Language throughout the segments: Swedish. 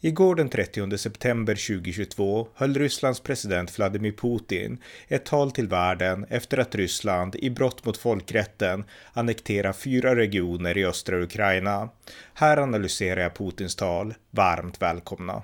Igår den 30 september 2022 höll Rysslands president Vladimir Putin ett tal till världen efter att Ryssland i brott mot folkrätten annekterar fyra regioner i östra Ukraina. Här analyserar jag Putins tal. Varmt välkomna!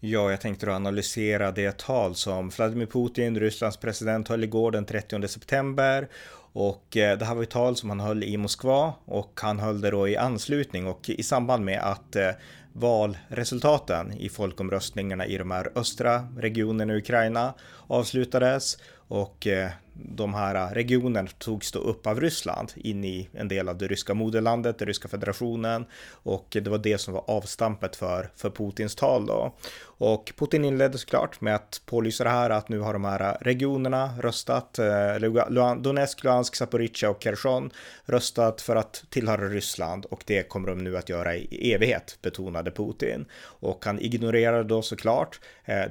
Ja, jag tänkte då analysera det tal som Vladimir Putin, Rysslands president, höll igår den 30 september. Och eh, det här var ett tal som han höll i Moskva och han höll det då i anslutning och i samband med att eh, valresultaten i folkomröstningarna i de här östra regionerna i Ukraina avslutades och eh, de här eh, regionerna togs då upp av Ryssland in i en del av det ryska moderlandet, den ryska federationen och det var det som var avstampet för, för Putins tal då. Och Putin inledde såklart med att pålysa det här att nu har de här eh, regionerna röstat, Donetsk, Luhansk, Zaporizjzja och Kherson röstat för att tillhöra Ryssland och det kommer de nu att göra i evighet, betonade Putin. Och han ignorerade då såklart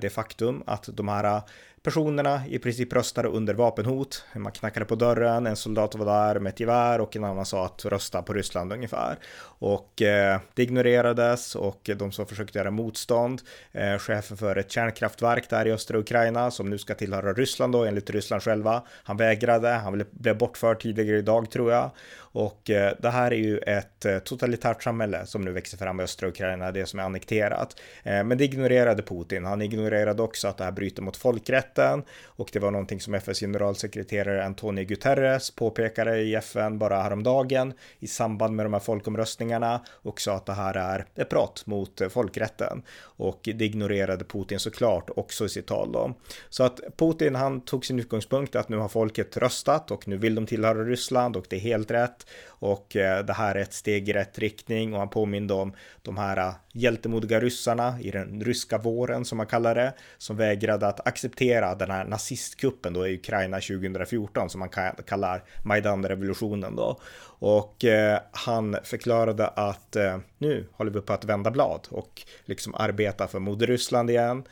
det faktum att de här personerna i princip röstade under vapenhot. Man knackade på dörren, en soldat var där med ett gevär och en annan sa att rösta på Ryssland ungefär. Och eh, det ignorerades och de som försökte göra motstånd, eh, chefen för ett kärnkraftverk där i östra Ukraina som nu ska tillhöra Ryssland då enligt Ryssland själva. Han vägrade, han blev bortförd tidigare idag tror jag. Och eh, det här är ju ett eh, totalitärt samhälle som nu växer fram i östra Ukraina, det som är annekterat. Eh, men det ignorerade Putin. Han ignorerade också att det här bryter mot folkrätten och det var någonting som FNs generalsekreterare Antonio Guterres påpekade i FN bara häromdagen i samband med de här folkomröstningarna och sa att det här är ett brott mot folkrätten. Och det ignorerade Putin såklart också i sitt tal då. Så att Putin han tog sin utgångspunkt att nu har folket röstat och nu vill de tillhöra Ryssland och det är helt rätt och eh, det här är ett steg i rätt riktning och han påminde om de här eh, hjältemodiga ryssarna i den ryska våren som man kallar det, som vägrade att acceptera den här nazistkuppen då i Ukraina 2014 som man kallar Majdan-revolutionen då. Och eh, han förklarade att nu håller vi på att vända blad och liksom arbeta för Moderryssland igen.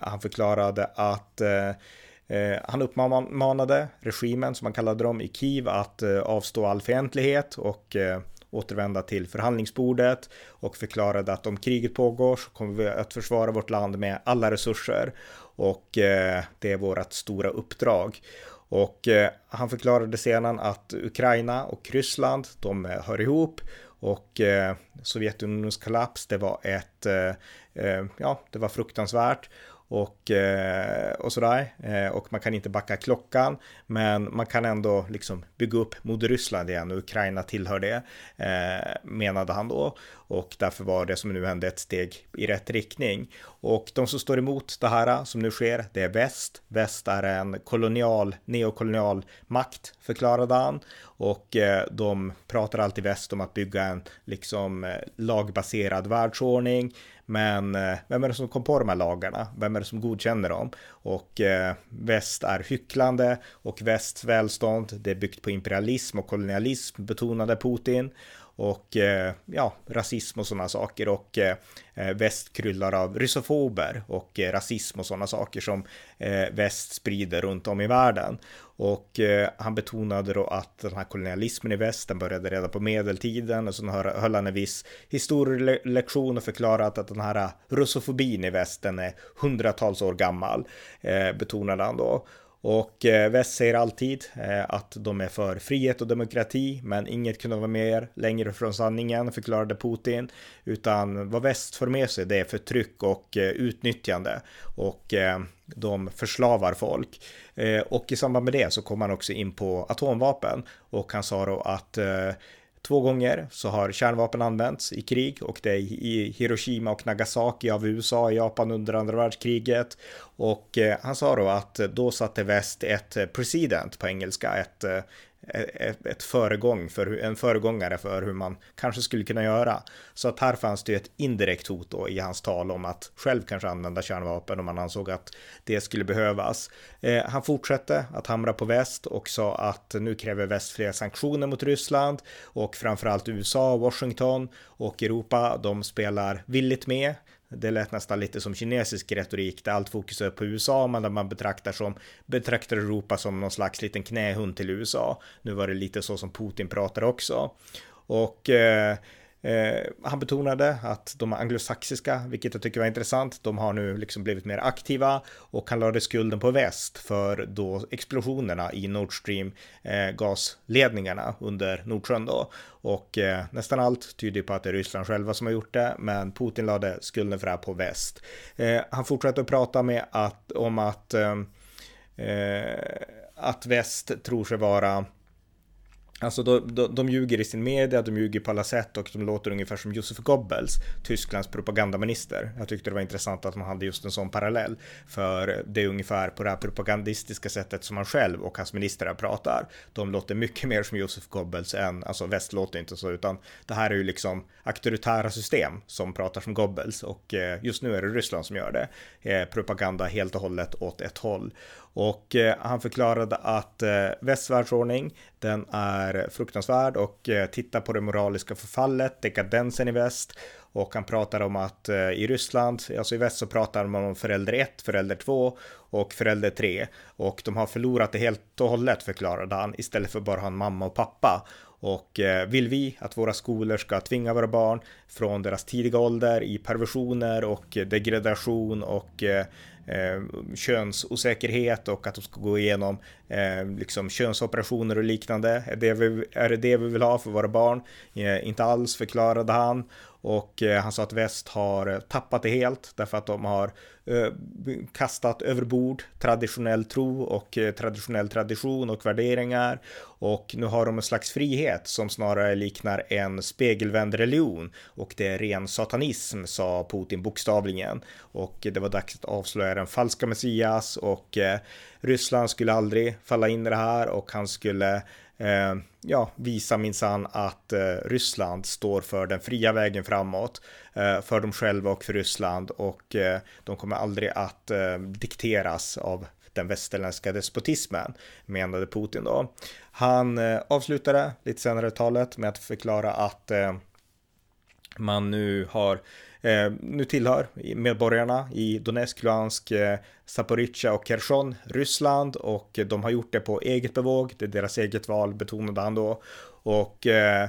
Han förklarade att eh, han uppmanade regimen, som man kallade dem, i Kiev att eh, avstå all fientlighet och eh, återvända till förhandlingsbordet och förklarade att om kriget pågår så kommer vi att försvara vårt land med alla resurser. Och eh, det är vårt stora uppdrag. Och eh, han förklarade sedan att Ukraina och Ryssland, de eh, hör ihop. Och Sovjetunionens kollaps, det var ett, ja, det var fruktansvärt och, eh, och sådär. Eh, och man kan inte backa klockan, men man kan ändå liksom bygga upp Moderryssland igen och Ukraina tillhör det, eh, menade han då. Och därför var det som nu hände ett steg i rätt riktning. Och de som står emot det här som nu sker, det är väst. Väst är en kolonial, neokolonial makt, förklarade han. Och de pratar alltid väst om att bygga en liksom lagbaserad världsordning. Men eh, vem är det som kom på de här lagarna? Vem är det som godkänner dem? Och eh, väst är hycklande och västs välstånd, det är byggt på imperialism och kolonialism, betonade Putin och eh, ja, rasism och sådana saker och eh, eh väst kryllar av ryssofober och eh, rasism och sådana saker som eh, väst sprider runt om i världen. Och eh, han betonade då att den här kolonialismen i väst, den började redan på medeltiden och så höll han en viss historielektion och förklarade att den här eh, russofobin i väst, den är hundratals år gammal, eh, betonade han då. Och eh, väst säger alltid eh, att de är för frihet och demokrati, men inget kunde vara mer längre från sanningen, förklarade Putin. Utan vad väst får med sig, det är förtryck och eh, utnyttjande. Och eh, de förslavar folk. Eh, och i samband med det så kom han också in på atomvapen. Och han sa då att eh, Två gånger så har kärnvapen använts i krig och det är i Hiroshima och Nagasaki av USA och Japan under andra världskriget. Och eh, han sa då att då satte väst ett president på engelska, ett eh, ett, ett föregång för, en föregångare för hur man kanske skulle kunna göra. Så att här fanns det ju ett indirekt hot då i hans tal om att själv kanske använda kärnvapen om man ansåg att det skulle behövas. Eh, han fortsatte att hamra på väst och sa att nu kräver väst fler sanktioner mot Ryssland och framförallt USA, Washington och Europa, de spelar villigt med. Det lät nästan lite som kinesisk retorik där allt fokus är på USA men där man betraktar, som, betraktar Europa som någon slags liten knähund till USA. Nu var det lite så som Putin pratar också. Och eh, Eh, han betonade att de anglosaxiska, vilket jag tycker var intressant, de har nu liksom blivit mer aktiva och han lade skulden på väst för då explosionerna i Nord Stream eh, gasledningarna under Nordsjön då. Och eh, nästan allt tyder på att det är Ryssland själva som har gjort det, men Putin lade skulden för det här på väst. Eh, han fortsatte att prata med att, om att, eh, eh, att väst tror sig vara Alltså de, de, de ljuger i sin media, de ljuger på alla sätt och de låter ungefär som Josef Goebbels, Tysklands propagandaminister. Jag tyckte det var intressant att man hade just en sån parallell. För det är ungefär på det här propagandistiska sättet som han själv och hans ministrar pratar. De låter mycket mer som Josef Goebbels än, alltså väst låter inte så, utan det här är ju liksom auktoritära system som pratar som Goebbels och eh, just nu är det Ryssland som gör det. Eh, propaganda helt och hållet åt ett håll. Och eh, han förklarade att eh, västvärldsordning, den är fruktansvärd och eh, titta på det moraliska förfallet, dekadensen i väst. Och han pratar om att eh, i Ryssland, alltså i väst så pratar man om förälder 1, förälder 2 och förälder 3. Och de har förlorat det helt och hållet förklarade han, istället för bara ha en mamma och pappa. Och eh, vill vi att våra skolor ska tvinga våra barn från deras tidiga ålder i perversioner och degradation och eh, eh, könsosäkerhet och att de ska gå igenom eh, liksom könsoperationer och liknande. Är det, vi, är det det vi vill ha för våra barn? Eh, inte alls, förklarade han. Och eh, han sa att väst har eh, tappat det helt därför att de har eh, kastat överbord traditionell tro och traditionell tradition och värderingar. Och nu har de en slags frihet som snarare liknar en spegelvänd religion. Och det är ren satanism, sa Putin bokstavligen. Och det var dags att avslöja den falska Messias och Ryssland skulle aldrig falla in i det här och han skulle eh, ja, visa minsann att eh, Ryssland står för den fria vägen framåt eh, för dem själva och för Ryssland och eh, de kommer aldrig att eh, dikteras av den västerländska despotismen, menade Putin då. Han eh, avslutade lite senare talet med att förklara att eh, man nu har eh, nu tillhör medborgarna i Donetsk, Luhansk, eh, Zaporizjzja och Kherson Ryssland och de har gjort det på eget bevåg. Det är deras eget val betonade han då och eh,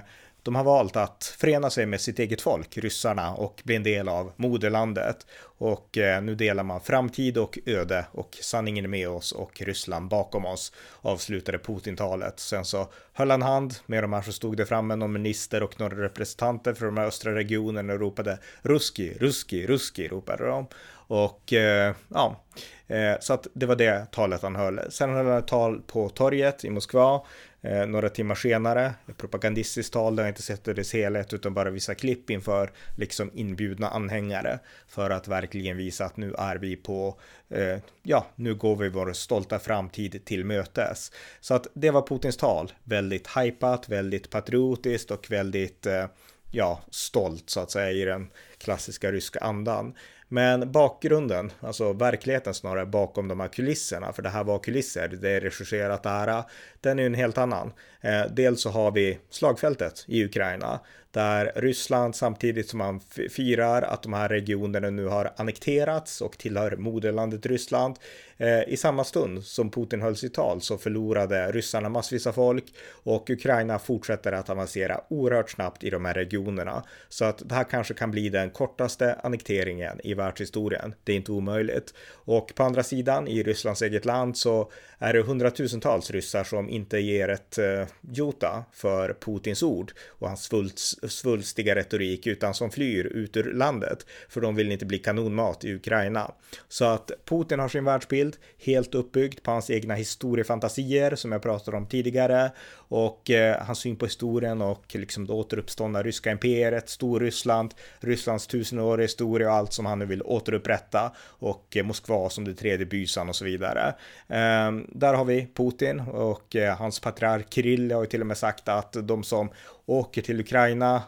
de har valt att förena sig med sitt eget folk, ryssarna, och bli en del av moderlandet. Och eh, nu delar man framtid och öde och sanningen är med oss och Ryssland bakom oss, avslutade Putin-talet. Sen så höll han hand med de här som stod det framme, någon minister och några representanter för de här östra regionerna och ropade Ruski, Ruski, Ruski, ropade de. Och eh, ja, eh, så att det var det talet han höll. Sen höll han ett tal på torget i Moskva eh, några timmar senare. Ett propagandistiskt tal där jag inte sett det i dess helhet utan bara vissa klipp inför liksom inbjudna anhängare för att verkligen visa att nu är vi på, eh, ja, nu går vi vår stolta framtid till mötes. Så att det var Putins tal, väldigt hypat, väldigt patriotiskt och väldigt eh, ja, stolt så att säga i den klassiska ryska andan. Men bakgrunden, alltså verkligheten snarare bakom de här kulisserna, för det här var kulisser, det är regisserat ära, den är en helt annan. Eh, dels så har vi slagfältet i Ukraina där Ryssland samtidigt som man firar att de här regionerna nu har annekterats och tillhör moderlandet Ryssland. Eh, I samma stund som Putin höll sitt tal så förlorade ryssarna massvis av folk och Ukraina fortsätter att avancera oerhört snabbt i de här regionerna. Så att det här kanske kan bli den kortaste annekteringen i världshistorien. Det är inte omöjligt. Och på andra sidan i Rysslands eget land så är det hundratusentals ryssar som inte ger ett eh, jota för Putins ord och hans svulstiga retorik utan som flyr ut ur landet för de vill inte bli kanonmat i Ukraina. Så att Putin har sin världsbild helt uppbyggd på hans egna historiefantasier som jag pratade om tidigare och eh, hans syn på historien och liksom det återuppståndna ryska imperiet, Storryssland, Rysslands tusenåriga historia och allt som han nu vill återupprätta och eh, Moskva som det tredje bysan och så vidare. Eh, där har vi Putin och Eh, hans patriark Kirill har ju till och med sagt att de som åker till Ukraina,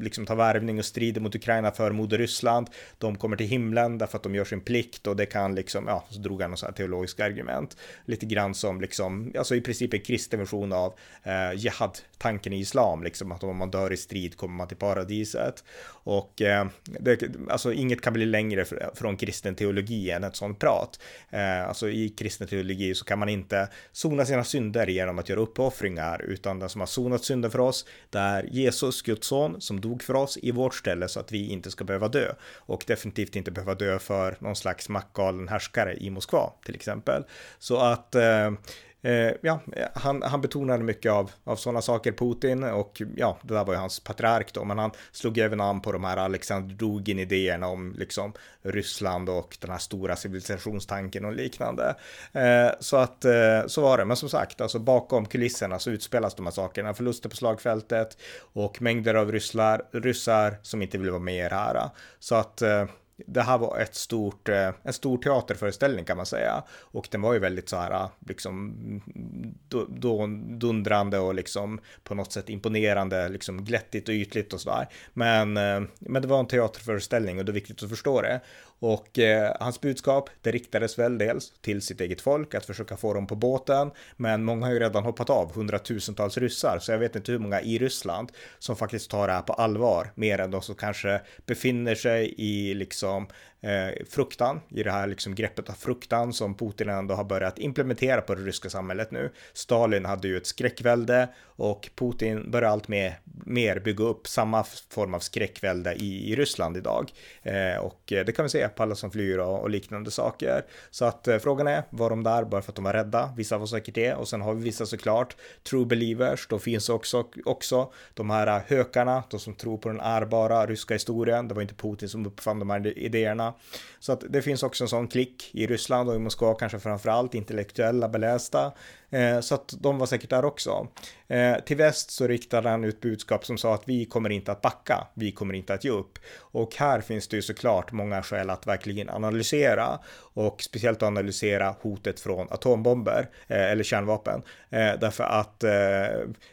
liksom tar värvning och strider mot Ukraina för moder Ryssland. De kommer till himlen därför att de gör sin plikt och det kan liksom, ja, så drog han något här teologiskt argument. Lite grann som liksom, alltså i princip en kristen version av eh, jihad-tanken i islam, liksom att om man dör i strid kommer man till paradiset. Och eh, det, alltså inget kan bli längre från kristen teologi än ett sånt prat. Eh, alltså i kristen teologi så kan man inte sona sina synder genom att göra uppoffringar, utan den som har sonat synder för oss, är Jesus, Guds son, som dog för oss i vårt ställe så att vi inte ska behöva dö. Och definitivt inte behöva dö för någon slags maktgalen härskare i Moskva till exempel. Så att eh, Eh, ja, han, han betonade mycket av, av sådana saker, Putin, och ja, det där var ju hans patriark då, men han slog även an på de här Alexander Dugin-idéerna om liksom Ryssland och den här stora civilisationstanken och liknande. Eh, så att eh, så var det, men som sagt, alltså bakom kulisserna så utspelas de här sakerna, förluster på slagfältet och mängder av rysslar, ryssar som inte vill vara med i det här. Så att eh, det här var ett stort, eh, en stor teaterföreställning kan man säga. Och den var ju väldigt så här, eh, liksom, då, dundrande och liksom på något sätt imponerande, liksom glättigt och ytligt och sådär. Men, eh, men det var en teaterföreställning och det är viktigt att förstå det. Och eh, hans budskap, det riktades väl dels till sitt eget folk, att försöka få dem på båten, men många har ju redan hoppat av, hundratusentals ryssar, så jag vet inte hur många i Ryssland som faktiskt tar det här på allvar, mer än de som kanske befinner sig i liksom film eh, fruktan, i det här liksom greppet av fruktan som Putin ändå har börjat implementera på det ryska samhället nu. Stalin hade ju ett skräckvälde och Putin börjar allt mer, mer bygga upp samma form av skräckvälde i, i Ryssland idag. Eh, och eh, det kan vi se på alla som flyr och, och liknande saker. Så att eh, frågan är, var de där bara för att de var rädda? Vissa var säkert det och sen har vi vissa såklart true believers. Då finns också, också de här hökarna, de som tror på den ärbara ryska historien. Det var inte Putin som uppfann de här idéerna så att det finns också en sån klick i Ryssland och i Moskva kanske framförallt intellektuella belästa. Eh, så att de var säkert där också. Eh, till väst så riktade han ut budskap som sa att vi kommer inte att backa, vi kommer inte att ge upp. Och här finns det ju såklart många skäl att verkligen analysera och speciellt analysera hotet från atombomber eh, eller kärnvapen. Eh, därför att eh,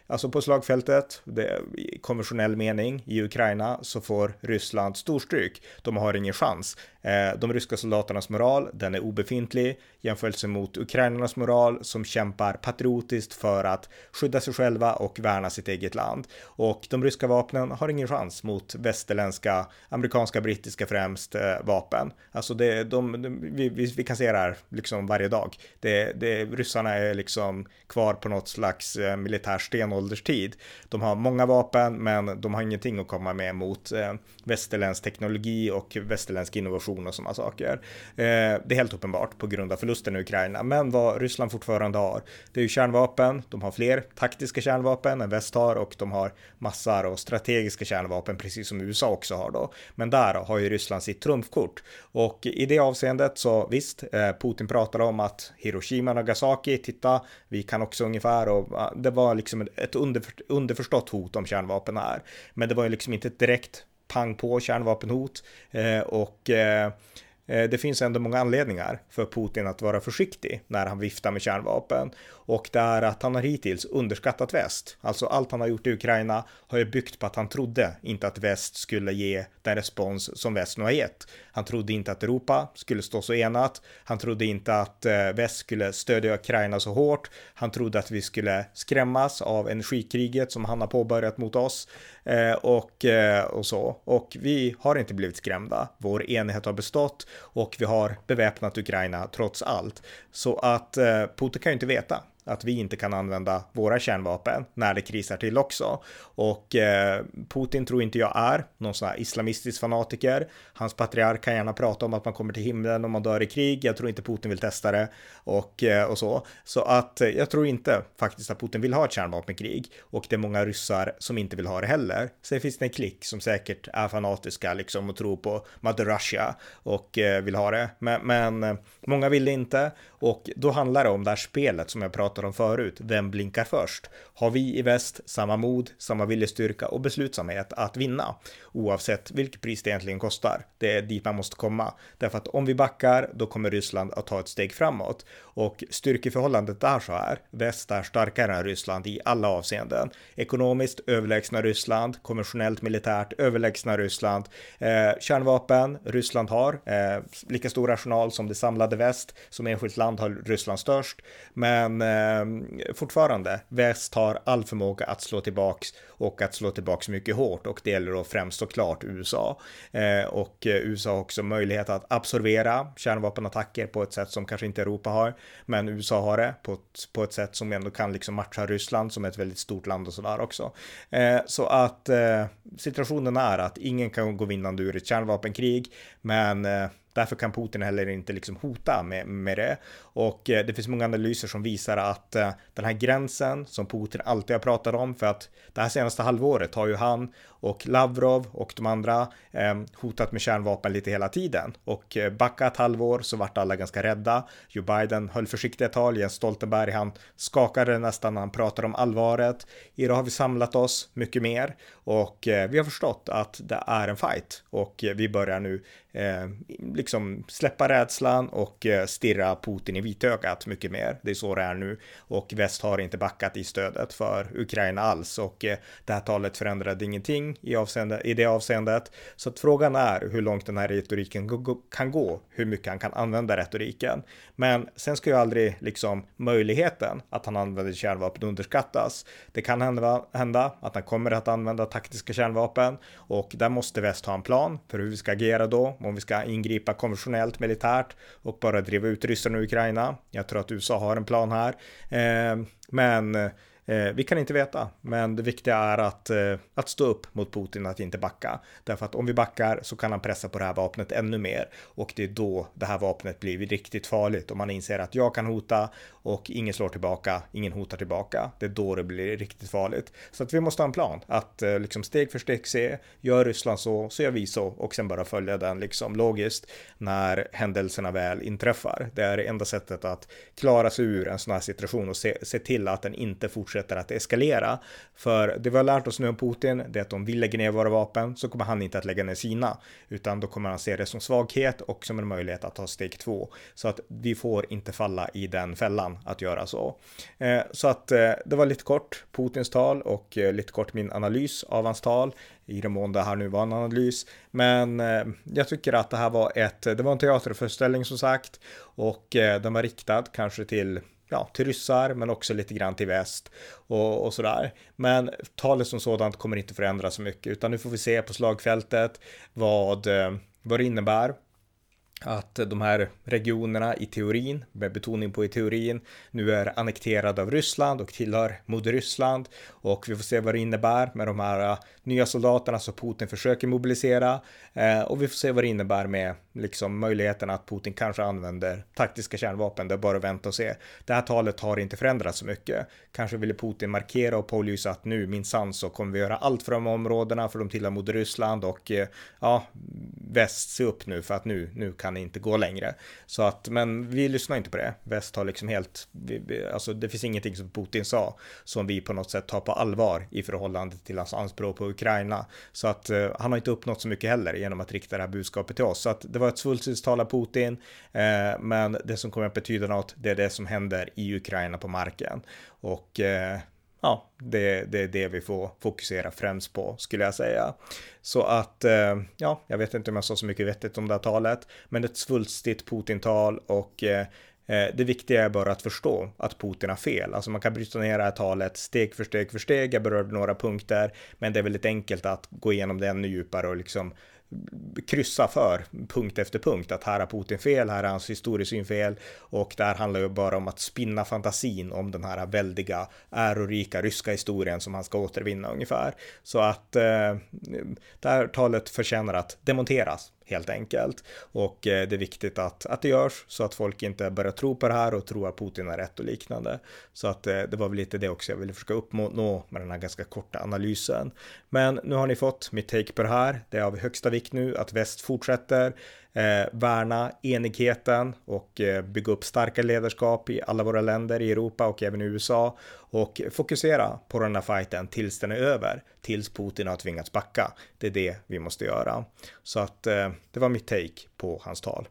alltså på slagfältet, det, i konventionell mening i Ukraina så får Ryssland storstryk. De har ingen chans. Eh, de ryska soldaternas moral, den är obefintlig jämfört mot ukrainarnas moral som kämpar kämpar patriotiskt för att skydda sig själva och värna sitt eget land. Och de ryska vapnen har ingen chans mot västerländska, amerikanska, brittiska främst eh, vapen. Alltså det, de, de vi, vi, vi kan se det här liksom varje dag. Det, det, ryssarna är liksom kvar på något slags eh, militär stenålderstid. De har många vapen, men de har ingenting att komma med mot eh, västerländsk teknologi och västerländsk innovation och sådana saker. Eh, det är helt uppenbart på grund av förlusten i Ukraina, men vad Ryssland fortfarande har, det är ju kärnvapen, de har fler taktiska kärnvapen än väst har och de har massor av strategiska kärnvapen precis som USA också har då. Men där har ju Ryssland sitt trumfkort och i det avseendet så visst, eh, Putin pratar om att Hiroshima och Nagasaki, titta, vi kan också ungefär och det var liksom ett underförstått hot om kärnvapen här. Men det var ju liksom inte ett direkt pang på kärnvapenhot eh, och Eh, Eh, det finns ändå många anledningar för Putin att vara försiktig när han viftar med kärnvapen och det är att han har hittills underskattat väst. Alltså allt han har gjort i Ukraina har ju byggt på att han trodde inte att väst skulle ge den respons som väst nu har gett. Han trodde inte att Europa skulle stå så enat. Han trodde inte att eh, väst skulle stödja Ukraina så hårt. Han trodde att vi skulle skrämmas av energikriget som han har påbörjat mot oss eh, och, eh, och så. Och vi har inte blivit skrämda. Vår enhet har bestått och vi har beväpnat Ukraina trots allt. Så att Putin kan ju inte veta att vi inte kan använda våra kärnvapen när det krisar till också. Och eh, Putin tror inte jag är någon sån här islamistisk fanatiker. Hans patriark kan gärna prata om att man kommer till himlen om man dör i krig. Jag tror inte Putin vill testa det och, eh, och så. Så att eh, jag tror inte faktiskt att Putin vill ha ett kärnvapenkrig och det är många ryssar som inte vill ha det heller. Sen finns det en klick som säkert är fanatiska liksom och tror på Mother Russia och eh, vill ha det. Men, men eh, många vill det inte och då handlar det om det här spelet som jag pratade om förut. Vem blinkar först? Har vi i väst samma mod, samma viljestyrka och beslutsamhet att vinna? Oavsett vilket pris det egentligen kostar. Det är dit man måste komma. Därför att om vi backar, då kommer Ryssland att ta ett steg framåt. Och styrkeförhållandet är så här. Väst är starkare än Ryssland i alla avseenden. Ekonomiskt överlägsna Ryssland, konventionellt militärt överlägsna Ryssland. Eh, kärnvapen, Ryssland har eh, lika stor arsenal som det samlade väst. Som enskilt land har Ryssland störst. Men eh, Ehm, fortfarande, väst har all förmåga att slå tillbaks och att slå tillbaks mycket hårt och det gäller då främst såklart USA. Ehm, eh, och USA har också möjlighet att absorbera kärnvapenattacker på ett sätt som kanske inte Europa har. Men USA har det på ett, på ett sätt som ändå kan liksom matcha Ryssland som är ett väldigt stort land och sådär också. Eh, så att eh, situationen är att ingen kan gå vinnande ur ett kärnvapenkrig, men eh, Därför kan Putin heller inte liksom hota med, med det. Och eh, det finns många analyser som visar att eh, den här gränsen som Putin alltid har pratat om, för att det här senaste halvåret har ju han och Lavrov och de andra eh, hotat med kärnvapen lite hela tiden. Och eh, backa ett halvår så vart alla ganska rädda. Joe Biden höll försiktiga tal, Jens Stoltenberg han skakade nästan när han pratade om allvaret. Idag har vi samlat oss mycket mer och eh, vi har förstått att det är en fight och eh, vi börjar nu eh, liksom släppa rädslan och eh, stirra Putin i vitögat mycket mer. Det är så det är nu och väst har inte backat i stödet för Ukraina alls och eh, det här talet förändrade ingenting i, avseende, i det avseendet. Så att frågan är hur långt den här retoriken kan gå, hur mycket han kan använda retoriken. Men sen ska ju aldrig liksom möjligheten att han använder kärnvapen underskattas. Det kan hända, hända att han kommer att använda taktiska kärnvapen och där måste väst ha en plan för hur vi ska agera då, om vi ska ingripa konventionellt militärt och bara driva ut ryssarna ur Ukraina. Jag tror att USA har en plan här. Eh, men Eh, vi kan inte veta, men det viktiga är att, eh, att stå upp mot Putin, att inte backa. Därför att om vi backar så kan han pressa på det här vapnet ännu mer och det är då det här vapnet blir riktigt farligt. och man inser att jag kan hota och ingen slår tillbaka, ingen hotar tillbaka. Det är då det blir riktigt farligt. Så att vi måste ha en plan att eh, liksom steg för steg se, gör Ryssland så, så gör vi så och sen bara följa den liksom logiskt när händelserna väl inträffar. Det är det enda sättet att klara sig ur en sån här situation och se, se till att den inte fortsätter att eskalera. För det vi har lärt oss nu om Putin, det är att om vi lägger ner våra vapen så kommer han inte att lägga ner sina, utan då kommer han se det som svaghet och som en möjlighet att ta steg två. Så att vi får inte falla i den fällan att göra så. Eh, så att eh, det var lite kort Putins tal och eh, lite kort min analys av hans tal i den mån det här nu var en analys. Men jag tycker att det här var ett, det var en teaterföreställning som sagt och den var riktad kanske till ja, till ryssar, men också lite grann till väst och, och sådär. Men talet som sådant kommer inte förändras så mycket, utan nu får vi se på slagfältet vad, vad det innebär att de här regionerna i teorin, med betoning på i teorin, nu är annekterade av Ryssland och tillhör Moder Ryssland och vi får se vad det innebär med de här eh, nya soldaterna som Putin försöker mobilisera eh, och vi får se vad det innebär med liksom möjligheten att Putin kanske använder taktiska kärnvapen. Det är bara att vänta och se. Det här talet har inte förändrats så mycket. Kanske ville Putin markera och pålysa att nu minsann så kommer vi göra allt för de områdena för de tillhör Moder Ryssland och eh, ja, väst se upp nu för att nu, nu kan det inte gå längre. Så att, men vi lyssnar inte på det. Väst har liksom helt, vi, vi, alltså det finns ingenting som Putin sa som vi på något sätt tar på allvar i förhållande till hans anspråk på Ukraina. Så att eh, han har inte uppnått så mycket heller genom att rikta det här budskapet till oss. Så att det var ett svulstigt tal av Putin, eh, men det som kommer att betyda något, det är det som händer i Ukraina på marken. Och eh, ja, det, det är det vi får fokusera främst på skulle jag säga. Så att, eh, ja, jag vet inte om jag sa så mycket vettigt om det här talet, men ett svulstigt Putin-tal och eh, eh det viktiga är bara att förstå att Putin har fel. Alltså man kan bryta ner det här talet steg för steg för steg. Jag berörde några punkter, men det är väldigt enkelt att gå igenom det ännu djupare och liksom kryssa för punkt efter punkt. Att här har Putin fel, här är hans historiesyn fel. Och där handlar ju bara om att spinna fantasin om den här väldiga ärorika ryska historien som han ska återvinna ungefär. Så att eh, det här talet förtjänar att demonteras helt enkelt. Och eh, det är viktigt att, att det görs så att folk inte börjar tro på det här och tror att Putin har rätt och liknande. Så att eh, det var väl lite det också jag ville försöka uppnå med den här ganska korta analysen. Men nu har ni fått mitt take på det här. Det är av högsta vikt nu att väst fortsätter eh, värna enigheten och eh, bygga upp starka ledarskap i alla våra länder i Europa och även i USA och fokusera på den här fighten tills den är över, tills Putin har tvingats backa. Det är det vi måste göra. Så att eh, det var mitt take på hans tal.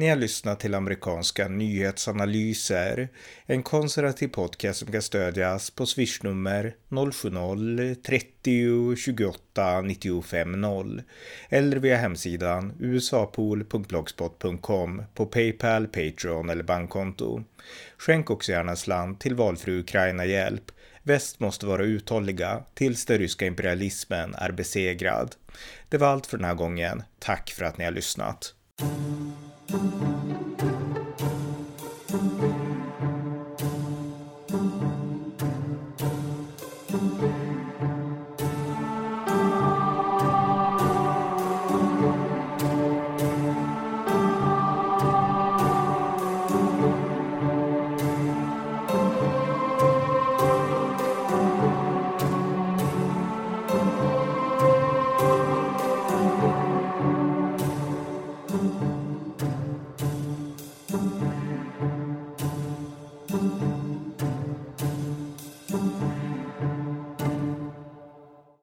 Ni har lyssnat till amerikanska nyhetsanalyser, en konservativ podcast som kan stödjas på swishnummer 070-30 28 95 0 eller via hemsidan usapool.blogspot.com på Paypal, Patreon eller bankkonto. Skänk också gärna slant till valfri Ukraina-hjälp. Väst måste vara uthålliga tills den ryska imperialismen är besegrad. Det var allt för den här gången. Tack för att ni har lyssnat. thank you